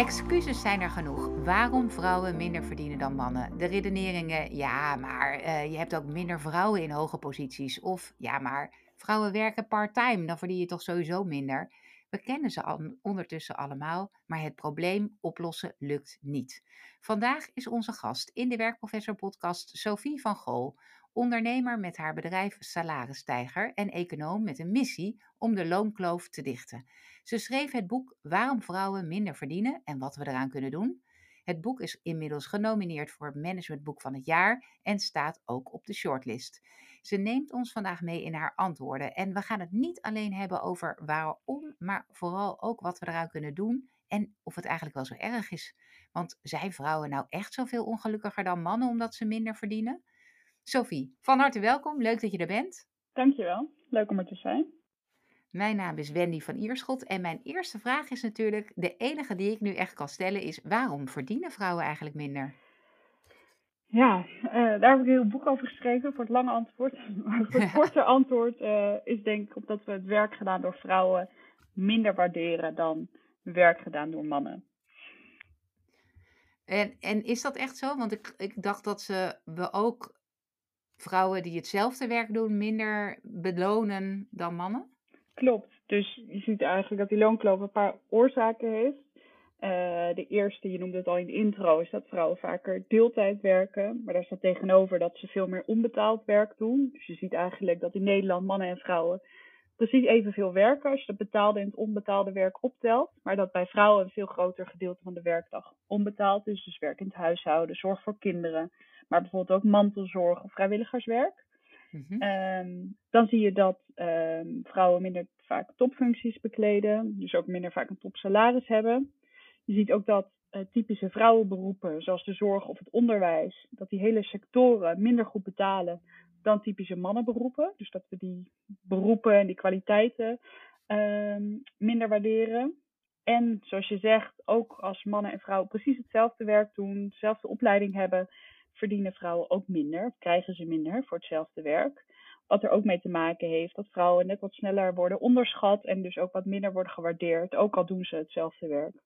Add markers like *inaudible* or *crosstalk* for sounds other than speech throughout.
Excuses zijn er genoeg. Waarom vrouwen minder verdienen dan mannen? De redeneringen, ja, maar eh, je hebt ook minder vrouwen in hoge posities. Of ja, maar vrouwen werken part-time, dan verdien je toch sowieso minder. We kennen ze al, ondertussen allemaal, maar het probleem oplossen lukt niet. Vandaag is onze gast in de Werkprofessor podcast Sophie van Gool, ondernemer met haar bedrijf Salarisstijger en econoom met een missie om de loonkloof te dichten. Ze schreef het boek Waarom vrouwen minder verdienen en wat we eraan kunnen doen. Het boek is inmiddels genomineerd voor Managementboek van het jaar en staat ook op de shortlist. Ze neemt ons vandaag mee in haar antwoorden en we gaan het niet alleen hebben over waarom, maar vooral ook wat we eraan kunnen doen en of het eigenlijk wel zo erg is. Want zijn vrouwen nou echt zoveel ongelukkiger dan mannen omdat ze minder verdienen? Sophie, van harte welkom. Leuk dat je er bent. Dankjewel. Leuk om er te zijn. Mijn naam is Wendy van Ierschot en mijn eerste vraag is natuurlijk, de enige die ik nu echt kan stellen, is waarom verdienen vrouwen eigenlijk minder? Ja, uh, daar heb ik een heel boek over geschreven voor het lange antwoord. *laughs* Maar voor het *laughs* korte antwoord uh, is denk ik omdat we het werk gedaan door vrouwen minder waarderen dan werk gedaan door mannen. En, en is dat echt zo? Want ik, ik dacht dat ze, we ook vrouwen die hetzelfde werk doen minder belonen dan mannen? Klopt. Dus je ziet eigenlijk dat die loonkloof een paar oorzaken heeft. Uh, de eerste, je noemde het al in de intro, is dat vrouwen vaker deeltijd werken. Maar daar staat tegenover dat ze veel meer onbetaald werk doen. Dus je ziet eigenlijk dat in Nederland mannen en vrouwen precies evenveel werken als je het betaalde en het onbetaalde werk optelt. Maar dat bij vrouwen een veel groter gedeelte van de werkdag onbetaald is. Dus werk in het huishouden, zorg voor kinderen. Maar bijvoorbeeld ook mantelzorg of vrijwilligerswerk. Mm dan zie je dat um, vrouwen minder vaak topfuncties bekleden, dus ook minder vaak een topsalaris hebben. Je ziet ook dat uh, typische vrouwenberoepen, zoals de zorg of het onderwijs, dat die hele sectoren minder goed betalen dan typische mannenberoepen. Dus dat we die beroepen en die kwaliteiten um, minder waarderen. En zoals je zegt, ook als mannen en vrouwen precies hetzelfde werk doen, dezelfde opleiding hebben, verdienen vrouwen ook minder, of krijgen ze minder voor hetzelfde werk. Wat er ook mee te maken heeft dat vrouwen net wat sneller worden onderschat en dus ook wat minder worden gewaardeerd, ook al doen ze hetzelfde werk.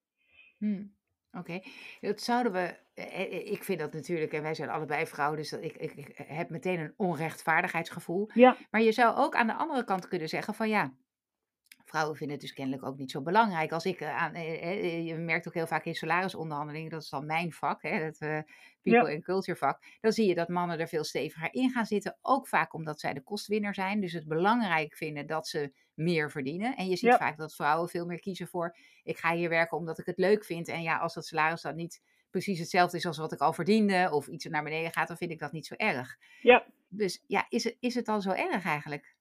Hmm. Oké, dat zouden we. Eh, eh, ik vind dat natuurlijk, en wij zijn allebei vrouwen, dus ik, ik, ik heb meteen een onrechtvaardigheidsgevoel. Ja. Maar je zou ook aan de andere kant kunnen zeggen: van ja, vrouwen vinden het dus kennelijk ook niet zo belangrijk. Als ik eh, aan, eh, eh, je merkt ook heel vaak in salarisonderhandelingen, dat is dan mijn vak, hè, het uh, people ja. and culture vak. Dan zie je dat mannen er veel steviger in gaan zitten. Ook vaak omdat zij de kostwinner zijn. Dus het belangrijk vinden dat ze meer verdienen. En je ziet Ja. vaak dat vrouwen veel meer kiezen voor: ik ga hier werken omdat ik het leuk vind. En ja, als dat salaris dan niet precies hetzelfde is als wat ik al verdiende, of iets naar beneden gaat, dan vind ik dat niet zo erg. Ja. Dus ja, is het, is het dan zo erg eigenlijk?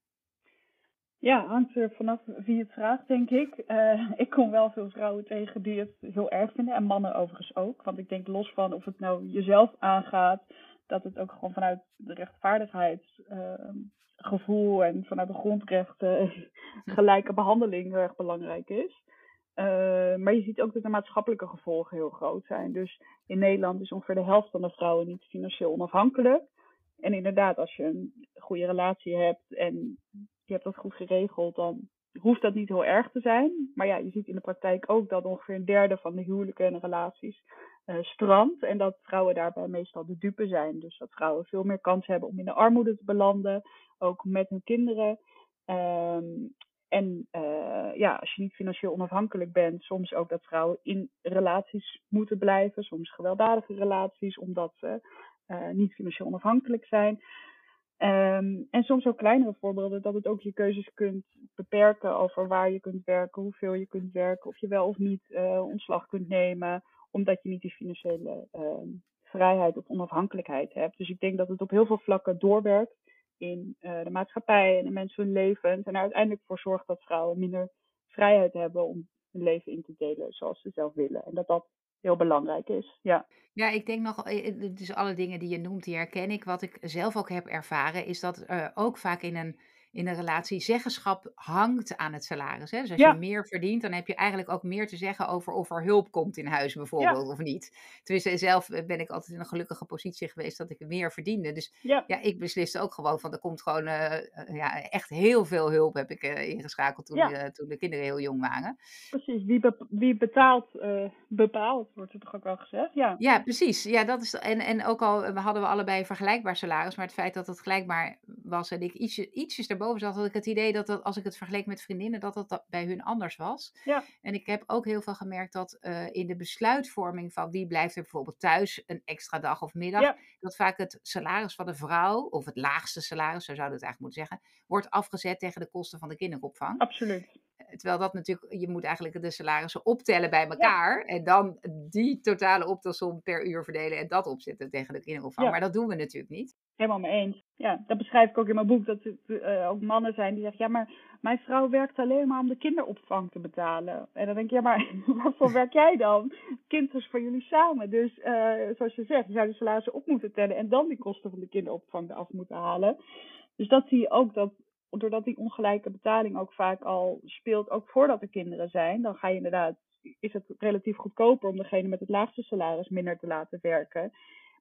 Ja, hangt er vanaf wie het vraagt, denk ik. Eh, ik kom wel veel vrouwen tegen die het heel erg vinden. En mannen overigens ook. Want ik denk los van of het nou jezelf aangaat, dat het ook gewoon vanuit de rechtvaardigheidsgevoel en vanuit de grondrechten *laughs* gelijke behandeling heel erg belangrijk is. Uh, maar je ziet ook dat de maatschappelijke gevolgen heel groot zijn. Dus in Nederland is ongeveer de helft van de vrouwen niet financieel onafhankelijk. En inderdaad, als je een goede relatie hebt en je hebt dat goed geregeld, dan hoeft dat niet heel erg te zijn. Maar ja, je ziet in de praktijk ook dat ongeveer een derde van de huwelijken en relaties uh, strandt. En dat vrouwen daarbij meestal de dupe zijn. Dus dat vrouwen veel meer kans hebben om in de armoede te belanden, ook met hun kinderen. Um, en uh, ja, als je niet financieel onafhankelijk bent, soms ook dat vrouwen in relaties moeten blijven, soms gewelddadige relaties, omdat ze uh, niet financieel onafhankelijk zijn. Um, en soms ook kleinere voorbeelden, dat het ook je keuzes kunt beperken over waar je kunt werken, hoeveel je kunt werken, of je wel of niet uh, ontslag kunt nemen, omdat je niet die financiële uh, vrijheid of onafhankelijkheid hebt. Dus ik denk dat het op heel veel vlakken doorwerkt in uh, de maatschappij en in mensen hun levens. En er uiteindelijk voor zorgt dat vrouwen minder vrijheid hebben om hun leven in te delen zoals ze zelf willen. En dat dat heel belangrijk is. Ja. Ja, ik denk nog, dus alle dingen die je noemt, die herken ik. Wat ik zelf ook heb ervaren, is dat uh, ook vaak in een, in een relatie, zeggenschap hangt aan het salaris. Hè? Dus als Ja. je meer verdient, dan heb je eigenlijk ook meer te zeggen over of er hulp komt in huis bijvoorbeeld, of niet. Tenminste, zelf eh, ben ik altijd in een gelukkige positie geweest dat ik meer verdiende. Dus Ja. ja, ik besliste ook gewoon van, er komt gewoon eh, eh, ja, echt heel veel hulp heb ik ingeschakeld toen, toen de kinderen heel jong waren. Precies. Wie, wie betaalt, bepaalt, wordt er toch ook wel gezegd? Ja. Ja, precies. Ja, dat is, en, en ook al hadden we allebei een vergelijkbaar salaris, maar het feit dat het gelijkbaar was en ik ietsje, ietsjes erboven zat, had ik het idee dat, dat als ik het vergeleek met vriendinnen, dat dat da- bij hun anders was. Ja. En ik heb ook heel veel gemerkt dat eh, in de besluitvorming van wie blijft er bijvoorbeeld thuis een extra dag of middag, Ja. dat vaak het salaris van de vrouw, of het laagste salaris, zo zouden we het eigenlijk moeten zeggen, wordt afgezet tegen de kosten van de kinderopvang. Absoluut. Terwijl dat natuurlijk, je moet eigenlijk de salarissen optellen bij elkaar. En dan die totale optelsom per uur verdelen en dat opzetten tegen de kinderopvang. Ja. Maar dat doen we natuurlijk niet. Helemaal mee eens. Ja, dat beschrijf ik ook in mijn boek. Dat het eh, ook mannen zijn die zeggen: Ja, maar mijn vrouw werkt alleen maar om de kinderopvang te betalen. En dan denk ik: Ja, maar *laughs* waarvoor werk jij dan? Kind is voor jullie samen. Dus eh, zoals je zegt, je zou de salarissen op moeten tellen en dan die kosten van de kinderopvang eraf moeten halen. Dus dat zie je ook dat. Doordat die ongelijke betaling ook vaak al speelt, ook voordat er kinderen zijn, dan ga je inderdaad, is het relatief goedkoper om degene met het laagste salaris minder te laten werken.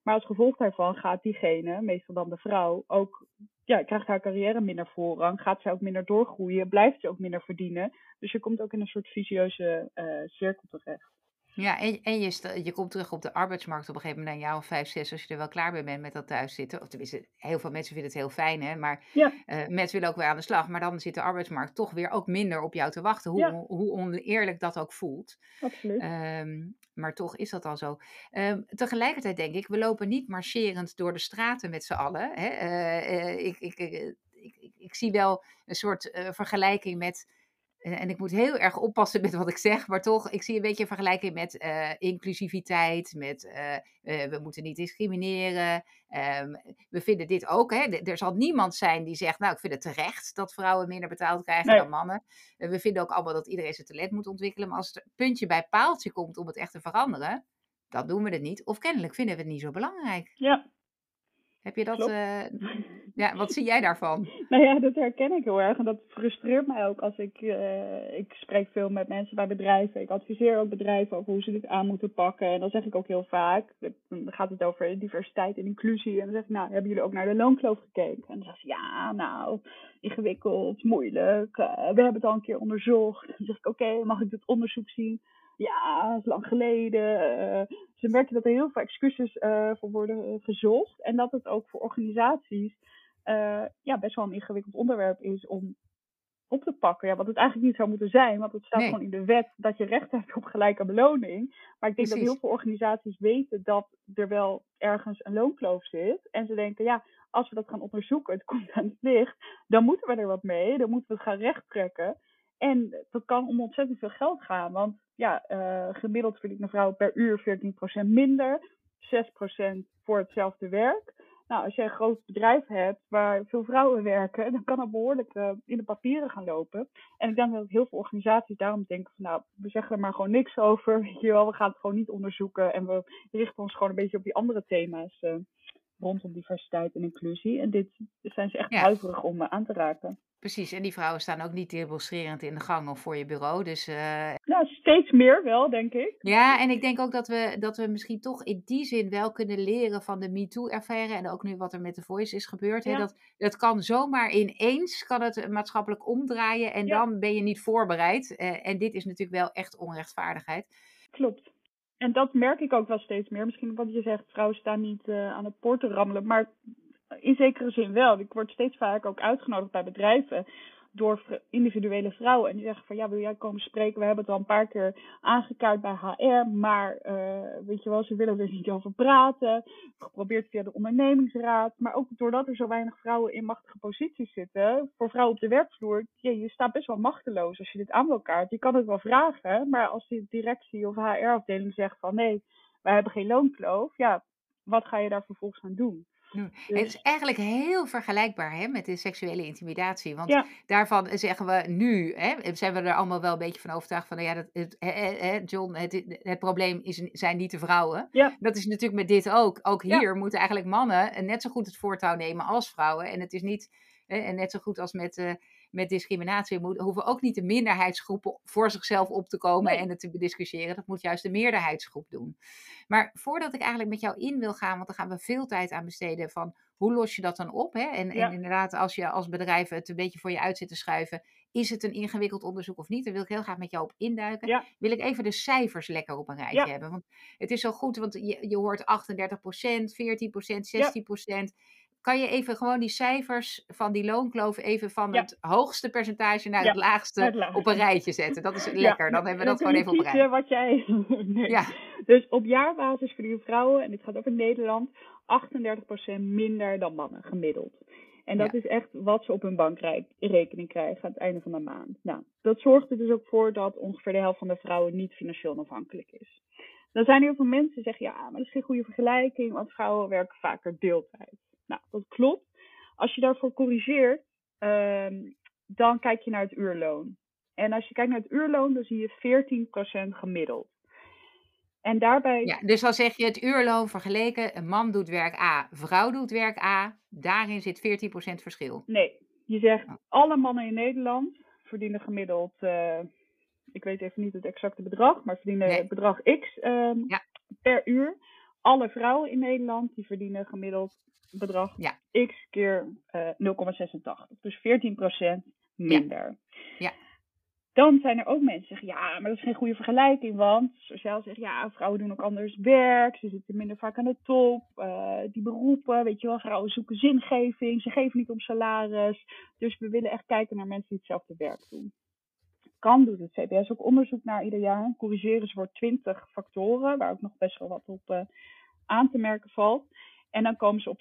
Maar als gevolg daarvan gaat diegene, meestal dan de vrouw, ook, ja, krijgt haar carrière minder voorrang, gaat zij ook minder doorgroeien, blijft ze ook minder verdienen. Dus je komt ook in een soort visieuze eh, cirkel terecht. Ja, en, en je, sta- je komt terug op de arbeidsmarkt op een gegeven moment, na een jaar of vijf, zes, als je er wel klaar mee bent met dat thuiszitten. Of tenminste, heel veel mensen vinden het heel fijn, hè. Maar Ja, eh mensen willen ook weer aan de slag. Maar dan zit de arbeidsmarkt toch weer ook minder op jou te wachten. Hoe, Ja. hoe oneerlijk dat ook voelt. absoluut. Ehm, maar toch is dat al zo. Ehm, tegelijkertijd denk ik, we lopen niet marcherend door de straten met z'n allen. Hè? Eh, eh, ik, ik, ik, ik, ik, ik zie wel een soort eh, vergelijking met. En ik moet heel erg oppassen met wat ik zeg, maar toch, ik zie een beetje een vergelijking met eh, inclusiviteit, met eh, eh, we moeten niet discrimineren. Ehm, we vinden dit ook, hè. Er zal niemand zijn die zegt, nou, ik vind het terecht dat vrouwen minder betaald krijgen Nee. dan mannen. We vinden ook allemaal dat iedereen zijn talent moet ontwikkelen. Maar als het puntje bij paaltje komt om het echt te veranderen, dan doen we het niet. Of kennelijk vinden we het niet zo belangrijk. Ja, Heb je dat, *laughs* ja, wat zie jij daarvan? *laughs* Nou ja, dat herken ik heel erg. En dat frustreert mij ook als ik... eh, ik spreek veel met mensen bij bedrijven. Ik adviseer ook bedrijven over hoe ze dit aan moeten pakken. En dan zeg ik ook heel vaak... Dan gaat het over diversiteit en inclusie. En dan zeg ik, nou, hebben jullie ook naar de loonkloof gekeken? En dan zeggen ze, ja, nou, ingewikkeld, moeilijk. eh, we hebben het al een keer onderzocht. Dan zeg ik, oké, mag ik dit onderzoek zien? Ja, dat is lang geleden. eh, ze merken dat er heel veel excuses voor worden gezocht. En dat het ook voor organisaties eh, ja, best wel een ingewikkeld onderwerp is om op te pakken. Ja, wat het eigenlijk niet zou moeten zijn, want het staat Nee. gewoon in de wet dat je recht hebt op gelijke beloning. Maar ik denk dat heel veel organisaties weten dat er wel ergens een loonkloof zit. En ze denken, ja, als we dat gaan onderzoeken, het *laughs* komt aan het licht, dan moeten we er wat mee. Dan moeten we het gaan rechttrekken. En dat kan om ontzettend veel geld gaan. Want ja, eh, gemiddeld verdient een vrouw per uur 14% minder, 6% voor hetzelfde werk. Nou, als je een groot bedrijf hebt waar veel vrouwen werken, dan kan dat behoorlijk eh, in de papieren gaan lopen. En ik denk dat heel veel organisaties daarom denken van nou, we zeggen er maar gewoon niks over. *laughs* Weet je wel, we gaan het gewoon niet onderzoeken en we richten ons gewoon een beetje op die andere thema's eh, rondom diversiteit en inclusie. En dit zijn ze echt Ja. huiverig om eh, aan te raken. Precies, en die vrouwen staan ook niet demonstrerend in de gang of voor je bureau. Dus eh, Nou, steeds meer wel, denk ik. ja, en ik denk ook dat we, dat we misschien toch in die zin wel kunnen leren van de MeToo-affaire. En ook nu wat er met The Voice is gebeurd. Hè, Ja. dat, dat kan zomaar ineens, kan het maatschappelijk omdraaien. En Ja. dan ben je niet voorbereid. Eh, en dit is natuurlijk wel echt onrechtvaardigheid. Klopt. En dat merk ik ook wel steeds meer. Misschien wat je zegt, vrouwen staan niet eh, aan het poort te rammelen. Maar in zekere zin wel. Ik word steeds vaker ook uitgenodigd bij bedrijven door individuele vrouwen. En die zeggen van ja, wil jij komen spreken? We hebben het al een paar keer aangekaart bij HR. Maar eh, weet je wel, ze willen er niet over praten. Geprobeerd via de ondernemingsraad. Maar ook doordat er zo weinig vrouwen in machtige posities zitten. Voor vrouwen op de werkvloer. Je staat best wel machteloos als je dit aan wil kaart. Je kan het wel vragen. Maar als die directie of HR-afdeling zegt van nee, wij hebben geen loonkloof. Ja, wat ga je daar vervolgens aan doen? Dus- Het is eigenlijk heel vergelijkbaar hè, met de seksuele intimidatie. Want Ja. daarvan zeggen we nu, hè, zijn we er allemaal wel een beetje van overtuigd van, nou ja, dat, het, hè, hè, hè, John, het, het probleem is, zijn niet de vrouwen. Ja. Dat is natuurlijk met dit ook. Ook Ja. hier moeten eigenlijk mannen net zo goed het voortouw nemen als vrouwen. En het is niet, En net zo goed als met, uh, met discriminatie hoeven ook niet de minderheidsgroepen voor zichzelf op te komen en het te bediscussiëren. Dat moet juist de meerderheidsgroep doen. Maar voordat ik eigenlijk met jou in wil gaan, want dan gaan we veel tijd aan besteden van hoe los je dat dan op? Hè? En, en inderdaad, als je als bedrijf het een beetje voor je uit zit te schuiven, is het een ingewikkeld onderzoek of niet? Daar wil ik heel graag met jou op induiken. Wil ik even de cijfers lekker op een rijtje hebben. Want het is zo goed, want je, je hoort 38% 14% 16 Kan je even gewoon die cijfers van die loonkloof even van het hoogste percentage naar het, laagste op een rijtje zetten? Dat is lekker. Dan hebben we dat gewoon even op rijtje. wat jij... nee. *laughs* ja. Dus op jaarbasis verdienen vrouwen, en dit gaat over Nederland, 38% minder dan mannen gemiddeld. En dat is echt wat ze op hun bankrekening krijgen aan het einde van de maand. Nou, dat zorgt er dus ook voor dat ongeveer de helft van de vrouwen niet financieel afhankelijk is. Dan zijn er heel veel mensen die zeggen, ja, maar dat is geen goede vergelijking, want vrouwen werken vaker deeltijd. Nou, dat klopt. Als je daarvoor corrigeert, ehm, dan kijk je naar het uurloon. En als je kijkt naar het uurloon, dan zie je 14% gemiddeld. En daarbij... Ja, dus dan zeg je het uurloon vergeleken, een man doet werk A, vrouw doet werk A, daarin zit 14% verschil. Nee, je zegt oh. alle mannen in Nederland verdienen gemiddeld, uh, ik weet even niet het exacte bedrag, maar verdienen bedrag X um, ja. per uur. Alle vrouwen in Nederland die verdienen gemiddeld bedrag ja. X keer uh, eh, 0,86. Dus 14% minder. Ja. Dan zijn er ook mensen die zeggen, ja, maar dat is geen goede vergelijking, want sociaal zegt, ja, vrouwen doen ook anders werk, ze zitten minder vaak aan de top, uh, die beroepen, weet je wel, vrouwen zoeken zingeving, ze geven niet om salaris, dus we willen echt kijken naar mensen die hetzelfde werk doen. Kan doet het CBS ook onderzoek naar ieder jaar, corrigeren ze voor 20 factoren, waar ook nog best wel wat op uh, aan te merken valt. En dan komen ze op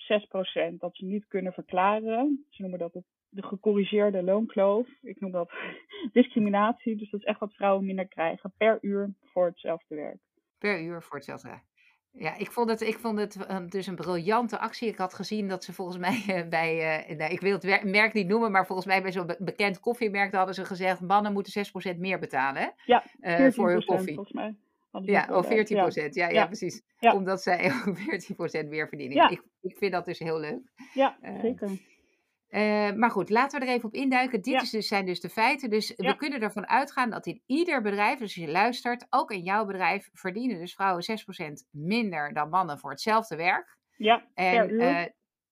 6% dat ze niet kunnen verklaren. Ze noemen dat de gecorrigeerde loonkloof. Ik noem dat *laughs* discriminatie. Dus dat is echt wat vrouwen minder krijgen per uur voor hetzelfde werk. Per uur voor hetzelfde werk. Ja, ik vond het, ik vond het um, dus een briljante actie. Ik had gezien dat ze volgens mij uh, *laughs* bij, uh, nou, ik wil het merk niet noemen, maar volgens mij bij zo'n bekend koffiemerk hadden ze gezegd, mannen moeten 6% meer betalen. Hè? Ja, uh, voor hun koffie. volgens mij. Ja, of 14 procent. Ja. Ja, precies. Omdat zij *laughs* ook 14 procent meer verdienen. Ik, ik vind dat dus heel leuk. Ja, zeker. Uh, maar goed, laten we er even op induiken. Dit is dus, zijn dus de feiten. Dus we kunnen ervan uitgaan dat in ieder bedrijf, dus als je luistert, ook in jouw bedrijf, verdienen dus vrouwen 6% minder dan mannen voor hetzelfde werk. Ja, en uh,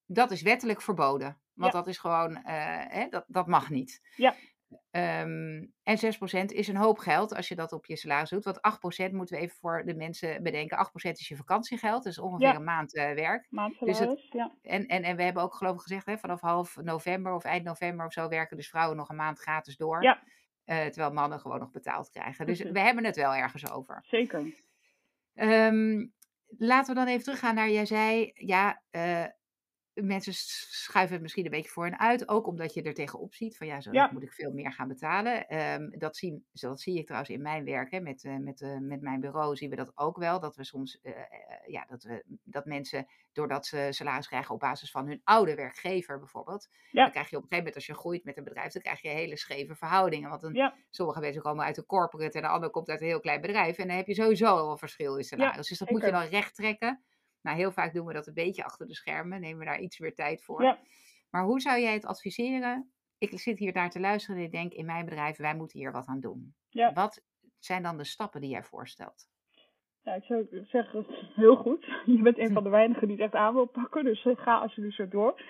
dat is wettelijk verboden. Want dat is gewoon, uh, hè, dat, dat mag niet. Ja. Um, en 6% is een hoop geld als je dat op je salaris doet. Want 8% moeten we even voor de mensen bedenken. 8% is je vakantiegeld, dus ongeveer een maand uh, werk. Dus het, ja. En, en, en we hebben ook geloof ik gezegd, hè, vanaf half november of eind november of zo werken dus vrouwen nog een maand gratis door. Ja. Uh, terwijl mannen gewoon nog betaald krijgen. Dus we hebben het wel ergens over. Zeker. Um, laten we dan even teruggaan naar, jij zei, ja, uh, mensen schuiven het misschien een beetje voor en uit. Ook omdat je er tegenop ziet van ja, zo moet ik veel meer gaan betalen. Um, dat, zie, dat zie ik trouwens in mijn werk. Hè, met, uh, met, uh, met mijn bureau zien we dat ook wel. Dat we soms uh, ja, dat, we, dat mensen, doordat ze salaris krijgen op basis van hun oude werkgever bijvoorbeeld. Ja. Dan krijg je op een gegeven moment, als je groeit met een bedrijf, dan krijg je hele scheve verhoudingen. Want een, ja. sommige mensen komen uit een corporate en de ander komt uit een heel klein bedrijf. En dan heb je sowieso al een verschil in salaris. dus dat moet je dan recht trekken. Nou, heel vaak doen we dat een beetje achter de schermen, nemen we daar iets meer tijd voor. Ja. Maar hoe zou jij het adviseren? Ik zit hier naar te luisteren en ik denk in mijn bedrijf, wij moeten hier wat aan doen. Ja. Wat zijn dan de stappen die jij voorstelt? Ja, ik zou zeggen, heel goed. *laughs* Je bent een van de weinigen die het echt aan wil pakken, dus eh, ga alsjeblieft zo door.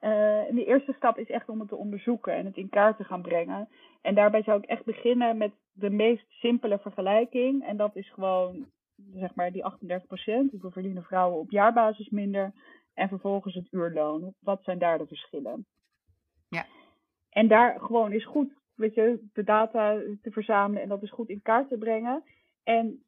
Uh, en de eerste stap is echt om het te onderzoeken en het in kaart te gaan brengen. En daarbij zou ik echt beginnen met de meest simpele vergelijking. En dat is gewoon zeg maar die 38 procent, hoeveel verdienen vrouwen op jaarbasis minder, en vervolgens het uurloon. Wat zijn daar de verschillen? Ja. En daar gewoon is goed, weet je, de data te verzamelen en dat is goed in kaart te brengen. En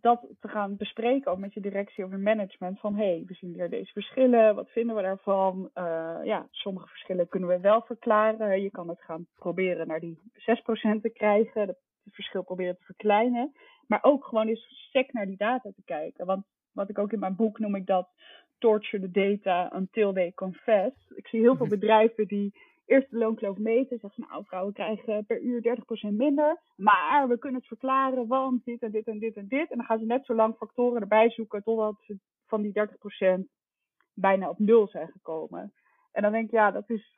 dat te gaan bespreken ook met je directie of je management. Van hé, hey, we zien hier deze verschillen. Wat vinden we daarvan? Uh, ja, sommige verschillen kunnen we wel verklaren. Je kan het gaan proberen naar die 6% te krijgen. Het verschil proberen te verkleinen. Maar ook gewoon eens sec naar die data te kijken. Want wat ik ook in mijn boek noem ik dat torture the data until they confess. Ik zie heel veel mhm. bedrijven die eerst de loonkloof meten. Zeggen nou, vrouwen krijgen per uur 30% minder. Maar we kunnen het verklaren, want dit en dit en dit en dit. En dan gaan ze net zo lang factoren erbij zoeken totdat ze van die 30% bijna op nul zijn gekomen. En dan denk ik, ja, dat is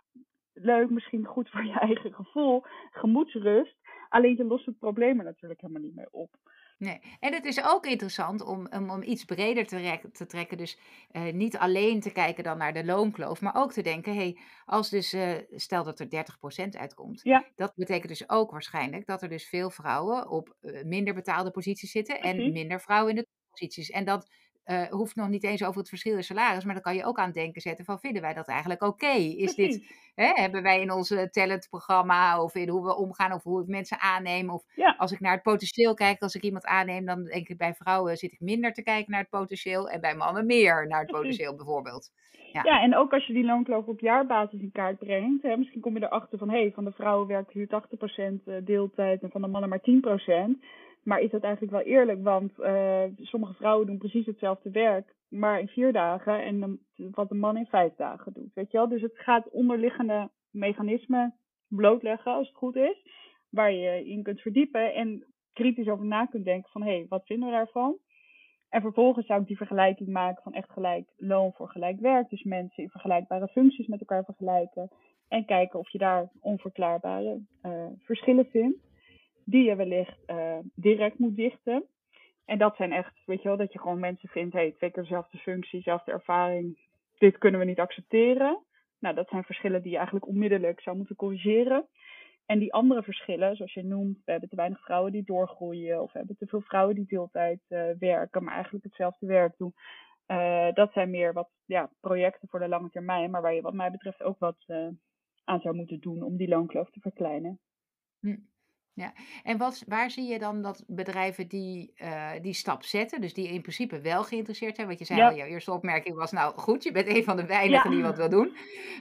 leuk, misschien goed voor je eigen gevoel, gemoedsrust. Alleen je lost het probleem er natuurlijk helemaal niet mee op. Nee. En het is ook interessant om, om, om iets breder te, te trekken. Dus uh, niet alleen te kijken dan naar de loonkloof, maar ook te denken: hey, als dus uh, stel dat er 30% uitkomt, Ja, dat betekent dus ook waarschijnlijk dat er dus veel vrouwen op uh, minder betaalde posities zitten en minder vrouwen in de posities. En dat uh, hoeft nog niet eens over het verschil in salaris, maar dan kan je ook aan denken zetten van vinden wij dat eigenlijk oké? Okay? Is Precies. dit, hè, hebben wij in onze talentprogramma of in hoe we omgaan of hoe ik mensen aanneem of Ja, als ik naar het potentieel kijk, als ik iemand aanneem, dan denk ik bij vrouwen zit ik minder te kijken naar het potentieel en bij mannen meer naar het potentieel bijvoorbeeld. Ja, Ja, en ook als je die loonkloof op jaarbasis in kaart brengt, hè, misschien kom je erachter van hé, hey, van de vrouwen werkt hier 80% eh, deeltijd en van de mannen maar 10%. Maar is dat eigenlijk wel eerlijk? Want uh, sommige vrouwen doen precies hetzelfde werk, maar in vier dagen en wat een man in vijf dagen doet. Weet je wel? Dus het gaat onderliggende mechanismen blootleggen, als het goed is, waar je in kunt verdiepen en kritisch over na kunt denken van hé, hey, wat vinden we daarvan? En vervolgens zou ik die vergelijking maken van echt gelijk loon voor gelijk werk. Dus mensen in vergelijkbare functies met elkaar vergelijken. En kijken of je daar onverklaarbare uh, verschillen vindt. Die je wellicht uh, direct moet dichten. En dat zijn echt, weet je wel, dat je gewoon mensen vindt. Hey, twee keer dezelfde functie, dezelfde ervaring. Dit kunnen we niet accepteren. Nou, dat zijn verschillen die je eigenlijk onmiddellijk zou moeten corrigeren. En die andere verschillen, zoals je noemt, we hebben te weinig vrouwen die doorgroeien, of we hebben te veel vrouwen die deeltijd uh, werken, maar eigenlijk hetzelfde werk doen. Uh, dat zijn meer wat ja, projecten voor de lange termijn, maar waar je wat mij betreft ook wat aan zou moeten doen om die loonkloof te verkleinen. Hm. Ja, en wat, waar zie je dan dat bedrijven die, uh, die stap zetten, dus die in principe wel geïnteresseerd zijn? Want je zei Ja. al, jouw eerste opmerking was, nou goed, je bent een van de weinigen Ja. die wat wil doen.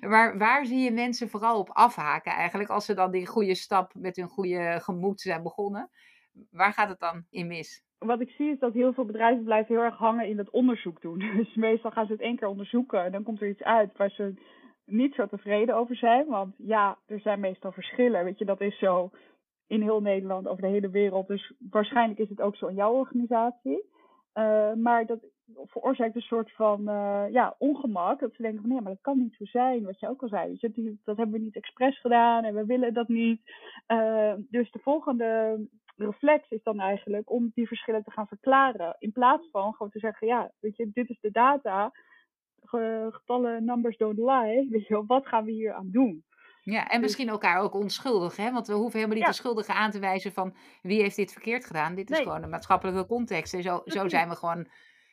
Maar waar zie je mensen vooral op afhaken eigenlijk, als ze dan die goede stap met hun goede gemoed zijn begonnen? Waar gaat het dan in mis? Wat ik zie is dat heel veel bedrijven blijven heel erg hangen in het onderzoek doen. *laughs* Dus meestal gaan ze het één keer onderzoeken en dan komt er iets uit waar ze niet zo tevreden over zijn. Want ja, er zijn meestal verschillen. Weet je, dat is zo in heel Nederland, over de hele wereld. Dus waarschijnlijk is het ook zo in jouw organisatie. Uh, maar dat veroorzaakt een soort van uh, ja, ongemak. Dat ze denken van nee, maar dat kan niet zo zijn. Wat je ook al zei. Dat, hebben we niet expres gedaan en we willen dat niet. Uh, dus de volgende reflex is dan eigenlijk om die verschillen te gaan verklaren. In plaats van gewoon te zeggen, ja, weet je, dit is de data. Getallen, numbers don't lie. Weet je wat gaan we hier aan doen? Ja, en misschien elkaar ook onschuldig, hè? Want we hoeven helemaal niet Ja. de schuldigen aan te wijzen van wie heeft dit verkeerd gedaan. Dit is Nee. gewoon een maatschappelijke context. En zo, zo zijn we gewoon,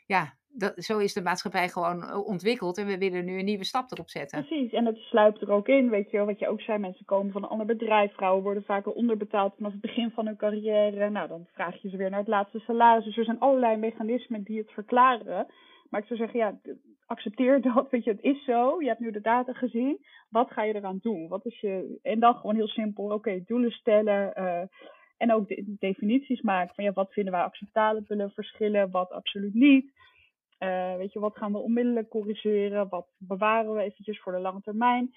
ja, dat, zo is de maatschappij gewoon eh, ontwikkeld. En we willen nu een nieuwe stap erop zetten. Precies, en het sluipt er ook in, weet je wel, wat je ook zei, mensen komen van een ander bedrijf, vrouwen worden vaker onderbetaald vanaf het begin van hun carrière, nou dan vraag je ze weer naar het laatste salaris, dus er zijn allerlei mechanismen die het verklaren, maar ik zou zeggen, ja, accepteer *laughs* dat, weet je, het is zo, je hebt nu de data gezien, wat ga je eraan doen? Wat is je, en dan gewoon heel simpel, oké, doelen stellen, uh, en ook de, definities maken van, ja, wat vinden wij acceptabele verschillen, wat absoluut niet. Uh, weet je, wat gaan we onmiddellijk corrigeren? Wat bewaren we eventjes voor de lange termijn?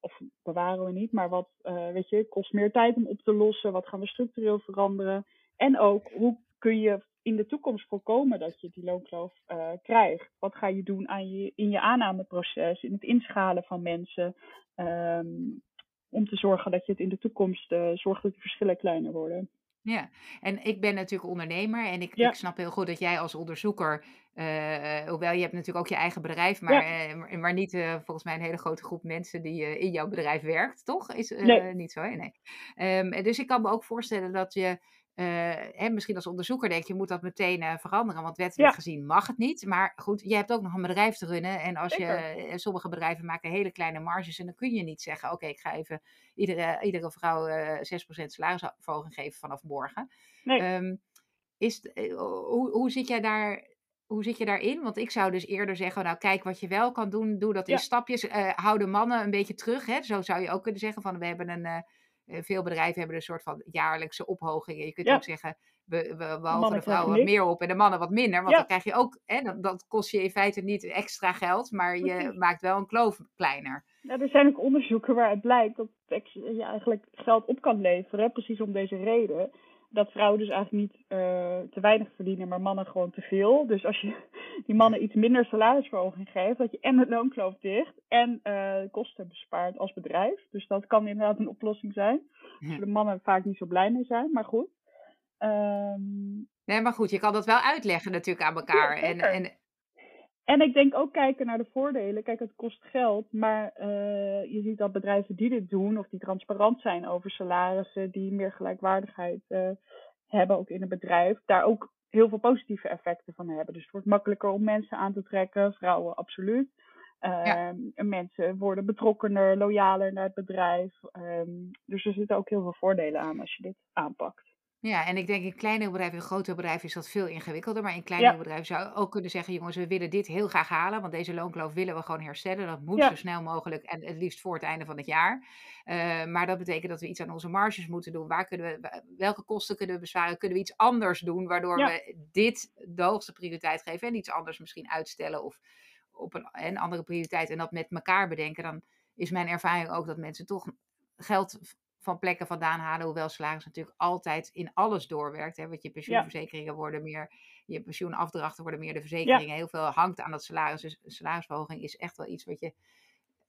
Of bewaren we niet, maar wat, uh, weet je, kost meer tijd om op te lossen? Wat gaan we structureel veranderen? En ook, hoe kun je in de toekomst voorkomen dat je die loonkloof uh, krijgt? Wat ga je doen aan je, in je aannameproces, in het inschalen van mensen? Um, om te zorgen dat je het in de toekomst uh, zorgt dat de verschillen kleiner worden. Ja, en ik ben natuurlijk ondernemer en ik, Ja. ik snap heel goed dat jij als onderzoeker, eh, hoewel je hebt natuurlijk ook je eigen bedrijf, maar, eh, maar, maar niet eh, volgens mij een hele grote groep mensen die eh, in jouw bedrijf werkt, toch? Is eh, Nee. niet zo, hè? Nee. Ehm, dus ik kan me ook voorstellen dat je, eh, hè, misschien als onderzoeker denk je, moet dat meteen eh, veranderen, want wettelijk Ja. gezien mag het niet. Maar goed, je hebt ook nog een bedrijf te runnen en als je, Zeker. eh, sommige bedrijven maken hele kleine marges en dan kun je niet zeggen, oké, ik ga even iedere, iedere vrouw eh 6% salarisverhoging geven vanaf morgen. Nee. Ehm, is, hoe, hoe, zit jij daar, hoe zit je daarin? Want ik zou dus eerder zeggen, nou kijk wat je wel kan doen, doe dat in Ja. stapjes. Eh, hou de mannen een beetje terug. Hè? Zo zou je ook kunnen zeggen van we hebben een, veel bedrijven hebben een soort van jaarlijkse ophogingen. Je kunt Ja. ook zeggen, we, we, we hogen de vrouwen wat meer op en de mannen wat minder. Want Ja. dan krijg je ook, hè, dat, dat kost je in feite niet extra geld, maar je Precies. maakt wel een kloof kleiner. Ja, er zijn ook onderzoeken waaruit blijkt dat je eigenlijk geld op kan leveren, precies om deze reden. Dat vrouwen dus eigenlijk niet uh, te weinig verdienen, maar mannen gewoon te veel. Dus als je *laughs* die mannen iets minder salarisverhoging geeft, dat je en het loonkloof dicht en uh, kosten bespaart als bedrijf. Dus dat kan inderdaad een oplossing zijn. Waar de mannen vaak niet zo blij mee zijn, maar goed. Um, nee, maar goed, je kan dat wel uitleggen natuurlijk aan elkaar. en, en, en ik denk ook kijken naar de voordelen. Kijk, het kost geld, maar uh, je ziet dat bedrijven die dit doen, of die transparant zijn over salarissen, die meer gelijkwaardigheid uh, hebben ook in het bedrijf, daar ook heel veel positieve effecten van hebben. Dus het wordt makkelijker om mensen aan te trekken, vrouwen absoluut. Uh, ja. Ehm, mensen worden betrokkener, loyaler naar het bedrijf. Um, dus er zitten ook heel veel voordelen aan als je dit aanpakt. Ja, en ik denk in kleinere bedrijven, in grotere bedrijven is dat veel ingewikkelder. Maar in kleinere ja. bedrijven zou je ook kunnen zeggen, jongens, we willen dit heel graag halen. Want deze loonkloof willen we gewoon herstellen. Dat moet ja. zo snel mogelijk en het liefst voor het einde van het jaar. Uh, maar dat betekent dat we iets aan onze marges moeten doen. Waar kunnen we, welke kosten kunnen we bezwaren? Kunnen we iets anders doen, waardoor ja. we dit de hoogste prioriteit geven en iets anders misschien uitstellen of op een, een andere prioriteit en dat met elkaar bedenken. Dan is mijn ervaring ook dat mensen toch geld van plekken vandaan halen. Hoewel salaris natuurlijk altijd in alles doorwerkt. Hè? Want je pensioenverzekeringen worden meer, je pensioenafdrachten worden meer de verzekeringen. Heel veel hangt aan dat salaris. Dus salarisverhoging is echt wel iets wat je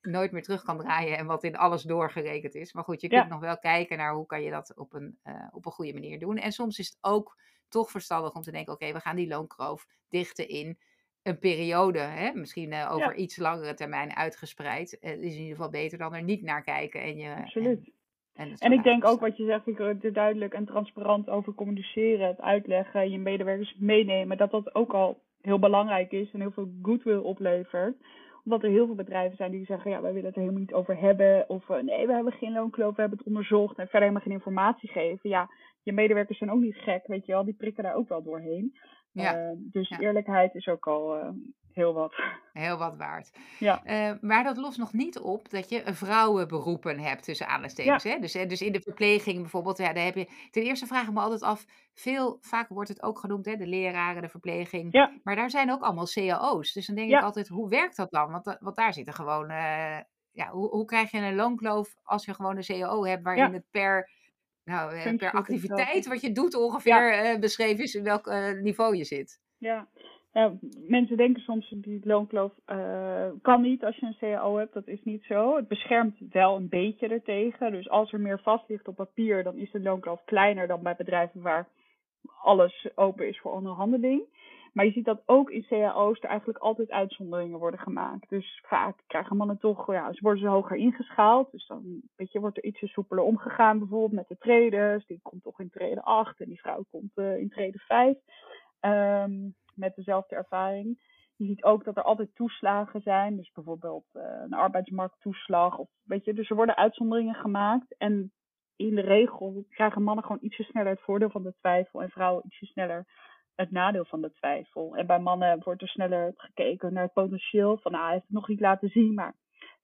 nooit meer terug kan draaien en wat in alles doorgerekend is. Maar goed, je kunt nog wel kijken naar hoe kan je dat op een, uh, op een goede manier doen. En soms is het ook toch verstandig om te denken, oké, we gaan die loonkroof dichten in een periode, hè? misschien uh, over ja. iets langere termijn uitgespreid. Het is in ieder geval beter dan er niet naar kijken. En je, Absoluut. En, en ik denk ook wat je zegt, ik er duidelijk en transparant over communiceren, het uitleggen, je medewerkers meenemen, dat dat ook al heel belangrijk is en heel veel goodwill oplevert. Omdat er heel veel bedrijven zijn die zeggen, ja, wij willen het er helemaal niet over hebben. Of uh, nee, we hebben geen loonkloof, we hebben het onderzocht en verder helemaal geen informatie geven. Ja, je medewerkers zijn ook niet gek, weet je wel, die prikken daar ook wel doorheen. Ja. Uh, dus ja. eerlijkheid is ook al uh, heel wat. *laughs* Heel wat waard. Ja. Uh, maar dat lost nog niet op dat je vrouwenberoepen hebt tussen aanhalingstekens. Ja. Hè? Dus, dus in de verpleging bijvoorbeeld, ja, daar heb je. Ten eerste vraag ik me altijd af. Veel, vaak wordt het ook genoemd, hè, de leraren, de verpleging. Ja. Maar daar zijn ook allemaal cao's. Dus dan denk ik altijd, hoe werkt dat dan? Want, want daar zitten gewoon. ja, hoe, hoe krijg je een loonkloof als je gewoon een CAO hebt waarin het per nou, per activiteit wat je doet ongeveer ja. beschreven is in welk uh, niveau je zit. Ja, ja, mensen denken soms die loonkloof uh, kan niet als je een CAO hebt. Dat is niet zo. Het beschermt wel een beetje ertegen. Dus als er meer vast ligt op papier, dan is de loonkloof kleiner dan bij bedrijven waar alles open is voor onderhandeling. Maar je ziet dat ook in cao's er eigenlijk altijd uitzonderingen worden gemaakt. Dus vaak krijgen mannen toch, ja, ze worden ze hoger ingeschaald. Dus dan weet wordt er ietsje soepeler omgegaan, bijvoorbeeld met de traders. Die komt toch in treden 8 en die vrouw komt uh, in treden 5. Um, met dezelfde ervaring. Je ziet ook dat er altijd toeslagen zijn. Dus bijvoorbeeld uh, een arbeidsmarkttoeslag. Of, weet je, dus er worden uitzonderingen gemaakt. En in de regel krijgen mannen gewoon ietsje sneller het voordeel van de twijfel. En vrouwen ietsje sneller het nadeel van de twijfel. En bij mannen wordt er sneller gekeken naar het potentieel. Van nou, hij heeft het nog niet laten zien, maar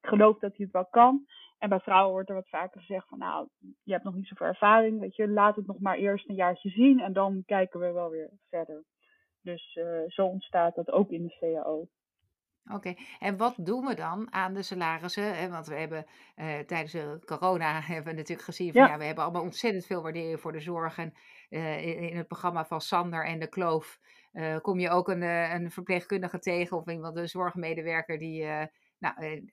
ik geloof dat hij het wel kan. En bij vrouwen wordt er wat vaker gezegd van nou, je hebt nog niet zoveel ervaring. Weet je, laat het nog maar eerst een jaartje zien. En dan kijken we wel weer verder. Dus uh, zo ontstaat dat ook in de CAO. Oké, en wat doen we dan aan de salarissen? Want we hebben uh, tijdens de corona hebben we natuurlijk gezien van ja. ja we hebben allemaal ontzettend veel waardering voor de zorg. En in, in, het programma van Sander en de Kloof kom je ook een, een verpleegkundige tegen of iemand, een zorgmedewerker die nou,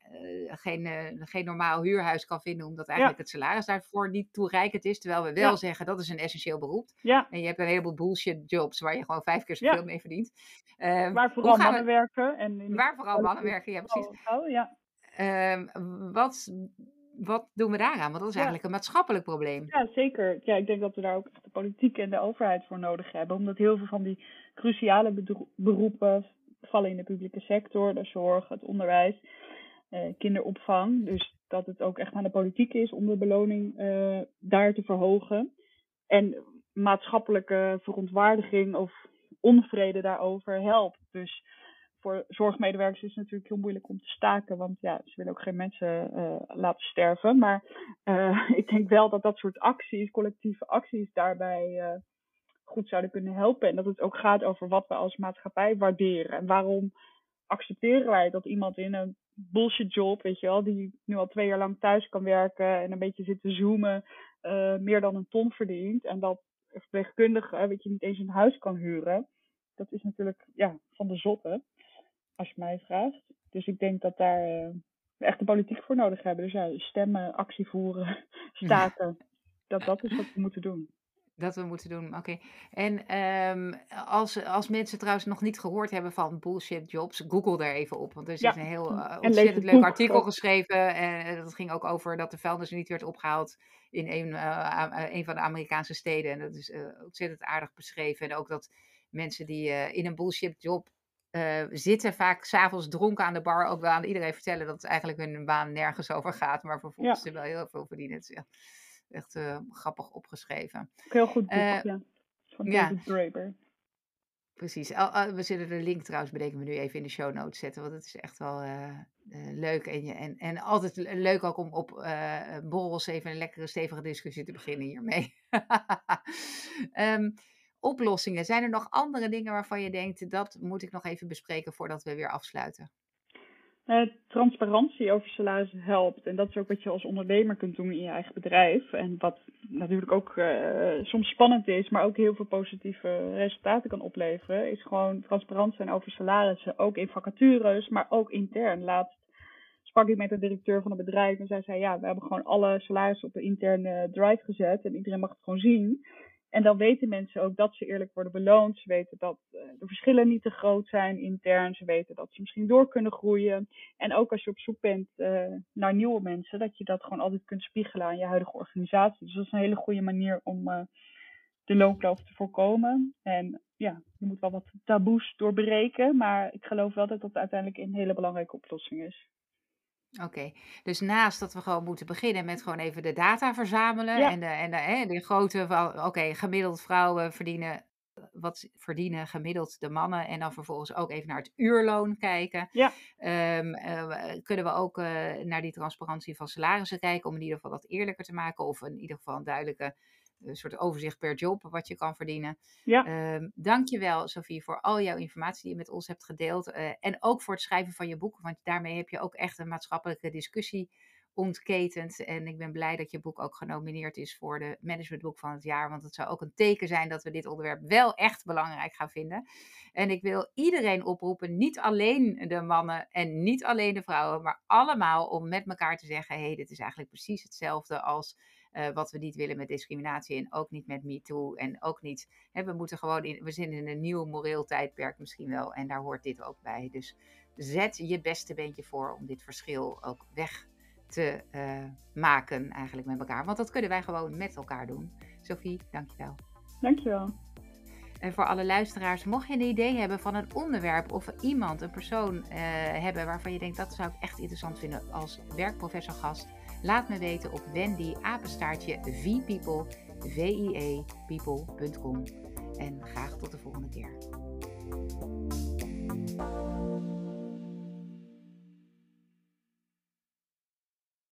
geen, geen normaal huurhuis kan vinden, omdat eigenlijk ja. het salaris daarvoor niet toereikend is. Terwijl we wel ja. zeggen dat is een essentieel beroep. Ja. En je hebt een heleboel bullshit jobs waar je gewoon vijf keer zoveel mee verdient. Uh, waar vooral mannen we... werken. En waar vooral mannen werken, ja precies. Oh, ja. Ehm, wat, wat doen we daaraan? Want dat is eigenlijk een maatschappelijk probleem. Ja, zeker. Ja, ik denk dat we daar ook de politiek en de overheid voor nodig hebben. Omdat heel veel van die cruciale beroepen vallen in de publieke sector, de zorg, het onderwijs, eh, kinderopvang. Dus dat het ook echt aan de politiek is om de beloning eh, daar te verhogen. En maatschappelijke verontwaardiging of onvrede daarover helpt. Dus voor zorgmedewerkers is het natuurlijk heel moeilijk om te staken, want ja, ze willen ook geen mensen uh, laten sterven. Maar uh, *laughs* ik denk wel dat dat soort acties, collectieve acties, daarbij uh, goed zouden kunnen helpen. En dat het ook gaat over wat we als maatschappij waarderen. En waarom accepteren wij dat iemand in een bullshit job, weet je wel, die nu al twee jaar lang thuis kan werken en een beetje zit te zoomen, meer dan een ton verdient. En dat verpleegkundige, weet je, niet eens een huis kan huren. Dat is natuurlijk ja, van de zotte, als je mij vraagt. Dus ik denk dat daar we echt de politiek voor nodig hebben. Dus ja, stemmen, actie voeren, *laughs* staken. Dat dat is wat we moeten doen. Dat we moeten doen, oké. En um, als, als mensen trouwens nog niet gehoord hebben van bullshit jobs, google daar even op. Want er is ja. een heel uh, ontzettend leuk artikel geschreven. En dat ging ook over dat de vuilnis niet werd opgehaald in een, uh, een van de Amerikaanse steden. En dat is uh, ontzettend aardig beschreven. En ook dat mensen die in een bullshit job zitten, vaak s'avonds dronken aan de bar, ook wel aan iedereen vertellen dat het eigenlijk hun baan nergens *laughs* over gaat. Maar vervolgens ja. ze wel heel veel verdienen. Ja echt uh, grappig opgeschreven. Heel goed boek, uh, ja. Van David ja. Draper. Precies. We zullen de link trouwens, bedenken we nu even in de show notes zetten. Want het is echt wel uh, leuk. En, en, en altijd leuk ook om op borrels even een lekkere stevige discussie te beginnen hiermee. um, *laughs* oplossingen. Zijn er nog andere dingen waarvan je denkt, dat moet ik nog even bespreken voordat we weer afsluiten? Uh, transparantie over salarissen helpt. En dat is ook wat je als ondernemer kunt doen in je eigen bedrijf. En wat natuurlijk ook uh, soms spannend is, maar ook heel veel positieve resultaten kan opleveren. Is gewoon transparant zijn over salarissen. Ook in vacatures, maar ook intern. Laatst sprak ik met de directeur van een bedrijf en zij zei: Ja, we hebben gewoon alle salarissen op een interne drive gezet. En iedereen mag het gewoon zien. En dan weten mensen ook dat ze eerlijk worden beloond. Ze weten dat uh, de verschillen niet te groot zijn intern. Ze weten dat ze misschien door kunnen groeien. En ook als je op zoek bent uh, naar nieuwe mensen, dat je dat gewoon altijd kunt spiegelen aan je huidige organisatie. Dus dat is een hele goede manier om uh, de loonkloof te voorkomen. En ja, je moet wel wat taboes doorbreken. Maar ik geloof wel dat dat uiteindelijk een hele belangrijke oplossing is. Oké, dus naast dat we gewoon moeten beginnen met gewoon even de data verzamelen en de, en de, hè, de grote van, oké, gemiddeld vrouwen verdienen, wat verdienen gemiddeld de mannen en dan vervolgens ook even naar het uurloon kijken. Ja. Ehm, eh, kunnen we ook eh, naar die transparantie van salarissen kijken om in ieder geval dat eerlijker te maken of in ieder geval een duidelijke een soort overzicht per job wat je kan verdienen. Ja. Um, dankjewel Sophie voor al jouw informatie die je met ons hebt gedeeld. Uh, en ook voor het schrijven van je boek, want daarmee heb je ook echt een maatschappelijke discussie ontketend. En ik ben blij dat je boek ook genomineerd is voor de managementboek van het jaar. Want het zou ook een teken zijn dat we dit onderwerp wel echt belangrijk gaan vinden. En ik wil iedereen oproepen, niet alleen de mannen en niet alleen de vrouwen, maar allemaal om met elkaar te zeggen: hé, hey, dit is eigenlijk precies hetzelfde als uh, wat we niet willen met discriminatie en ook niet met MeToo. En ook niet, hè, we moeten gewoon, in, we zitten in een nieuw moreel tijdperk misschien wel. En daar hoort dit ook bij. Dus zet je beste beentje voor om dit verschil ook weg te uh, maken eigenlijk met elkaar. Want dat kunnen wij gewoon met elkaar doen. Sophie, dankjewel. Dankjewel. En voor alle luisteraars, mocht je een idee hebben van een onderwerp of iemand, een persoon uh, hebben waarvan je denkt dat zou ik echt interessant vinden als werkprofessor gast, Laat me weten op Wendy apenstaartje vpeople. En graag tot de volgende keer.